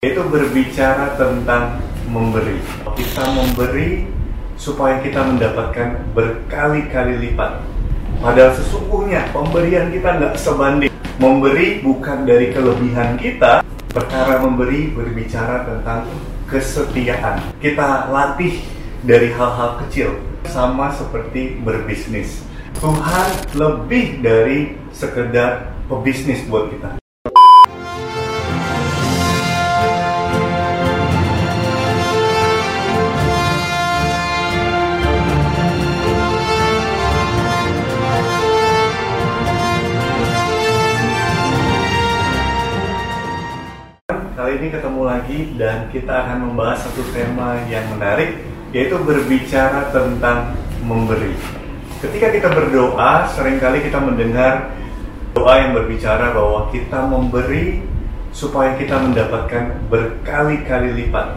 Itu berbicara tentang memberi. Kita memberi supaya kita mendapatkan berkali-kali lipat. Padahal sesungguhnya pemberian kita nggak sebanding. Memberi bukan dari kelebihan kita. Perkara memberi berbicara tentang kesetiaan. Kita latih dari hal-hal kecil. Sama seperti berbisnis. Tuhan lebih dari sekedar pebisnis buat kita. Kali ini ketemu lagi dan kita akan membahas satu tema yang menarik yaitu berbicara tentang memberi. Ketika kita berdoa, sering kali kita mendengar doa yang berbicara bahwa kita memberi supaya kita mendapatkan berkali-kali lipat.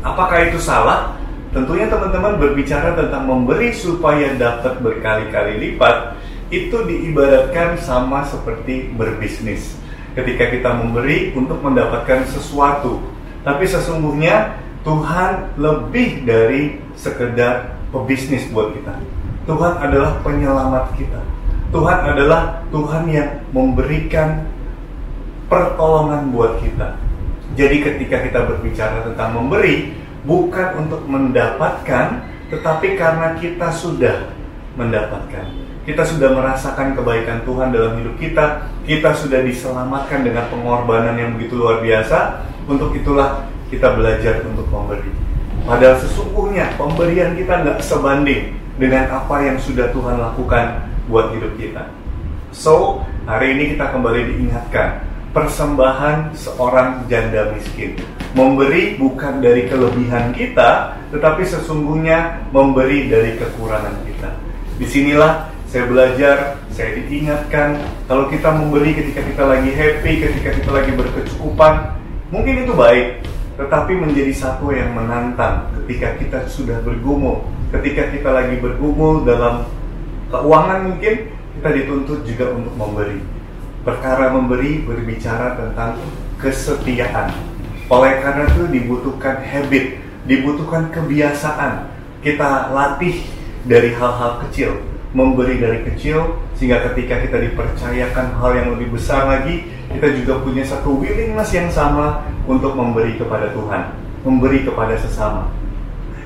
Apakah itu salah? Tentunya teman-teman berbicara tentang memberi supaya dapat berkali-kali lipat itu diibaratkan sama seperti berbisnis ketika kita memberi untuk mendapatkan sesuatu. Tapi sesungguhnya Tuhan lebih dari sekedar pebisnis buat kita. Tuhan adalah penyelamat kita. Tuhan adalah Tuhan yang memberikan pertolongan buat kita. Jadi ketika kita berbicara tentang memberi, bukan untuk mendapatkan, tetapi karena kita sudah mendapatkan kita sudah merasakan kebaikan Tuhan dalam hidup kita, kita sudah diselamatkan dengan pengorbanan yang begitu luar biasa. Untuk itulah kita belajar untuk memberi. Padahal sesungguhnya pemberian kita nggak sebanding dengan apa yang sudah Tuhan lakukan buat hidup kita. So, hari ini kita kembali diingatkan persembahan seorang janda miskin. Memberi bukan dari kelebihan kita, tetapi sesungguhnya memberi dari kekurangan kita. Di sinilah saya belajar, saya diingatkan kalau kita memberi ketika kita lagi happy, ketika kita lagi berkecukupan, mungkin itu baik, tetapi menjadi satu yang menantang ketika kita sudah bergumul, ketika kita lagi bergumul dalam keuangan mungkin kita dituntut juga untuk memberi. Perkara memberi berbicara tentang kesetiaan. Oleh karena itu dibutuhkan habit, dibutuhkan kebiasaan. Kita latih dari hal-hal kecil memberi dari kecil sehingga ketika kita dipercayakan hal yang lebih besar lagi kita juga punya satu willingness yang sama untuk memberi kepada Tuhan memberi kepada sesama.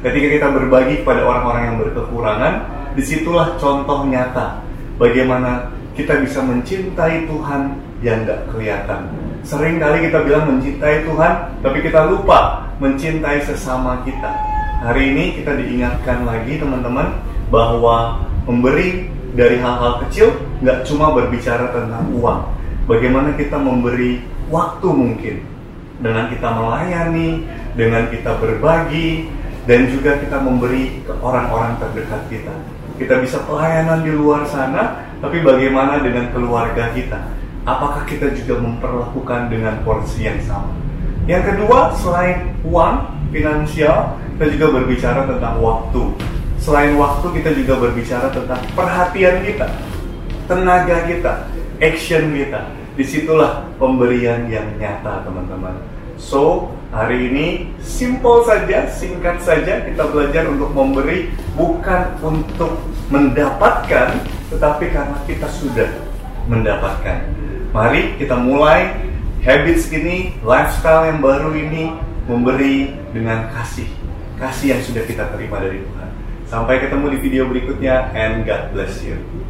Ketika kita berbagi kepada orang-orang yang berkekurangan di situlah contoh nyata bagaimana kita bisa mencintai Tuhan yang gak kelihatan. Sering kali kita bilang mencintai Tuhan tapi kita lupa mencintai sesama kita. Hari ini kita diingatkan lagi teman-teman bahwa memberi dari hal-hal kecil nggak cuma berbicara tentang uang. Bagaimana kita memberi waktu mungkin dengan kita melayani, dengan kita berbagi, dan juga kita memberi ke orang-orang terdekat kita. Kita bisa pelayanan di luar sana, tapi bagaimana dengan keluarga kita? Apakah kita juga memperlakukan dengan porsi yang sama? Yang kedua, selain uang, finansial, kita juga berbicara tentang waktu selain waktu kita juga berbicara tentang perhatian kita, tenaga kita, action kita. Di situlah pemberian yang nyata teman-teman. So, hari ini simple saja, singkat saja kita belajar untuk memberi bukan untuk mendapatkan, tetapi karena kita sudah mendapatkan. Mari kita mulai habits ini, lifestyle yang baru ini memberi dengan kasih. Kasih yang sudah kita terima dari Tuhan. Sampai ketemu di video berikutnya and God bless you.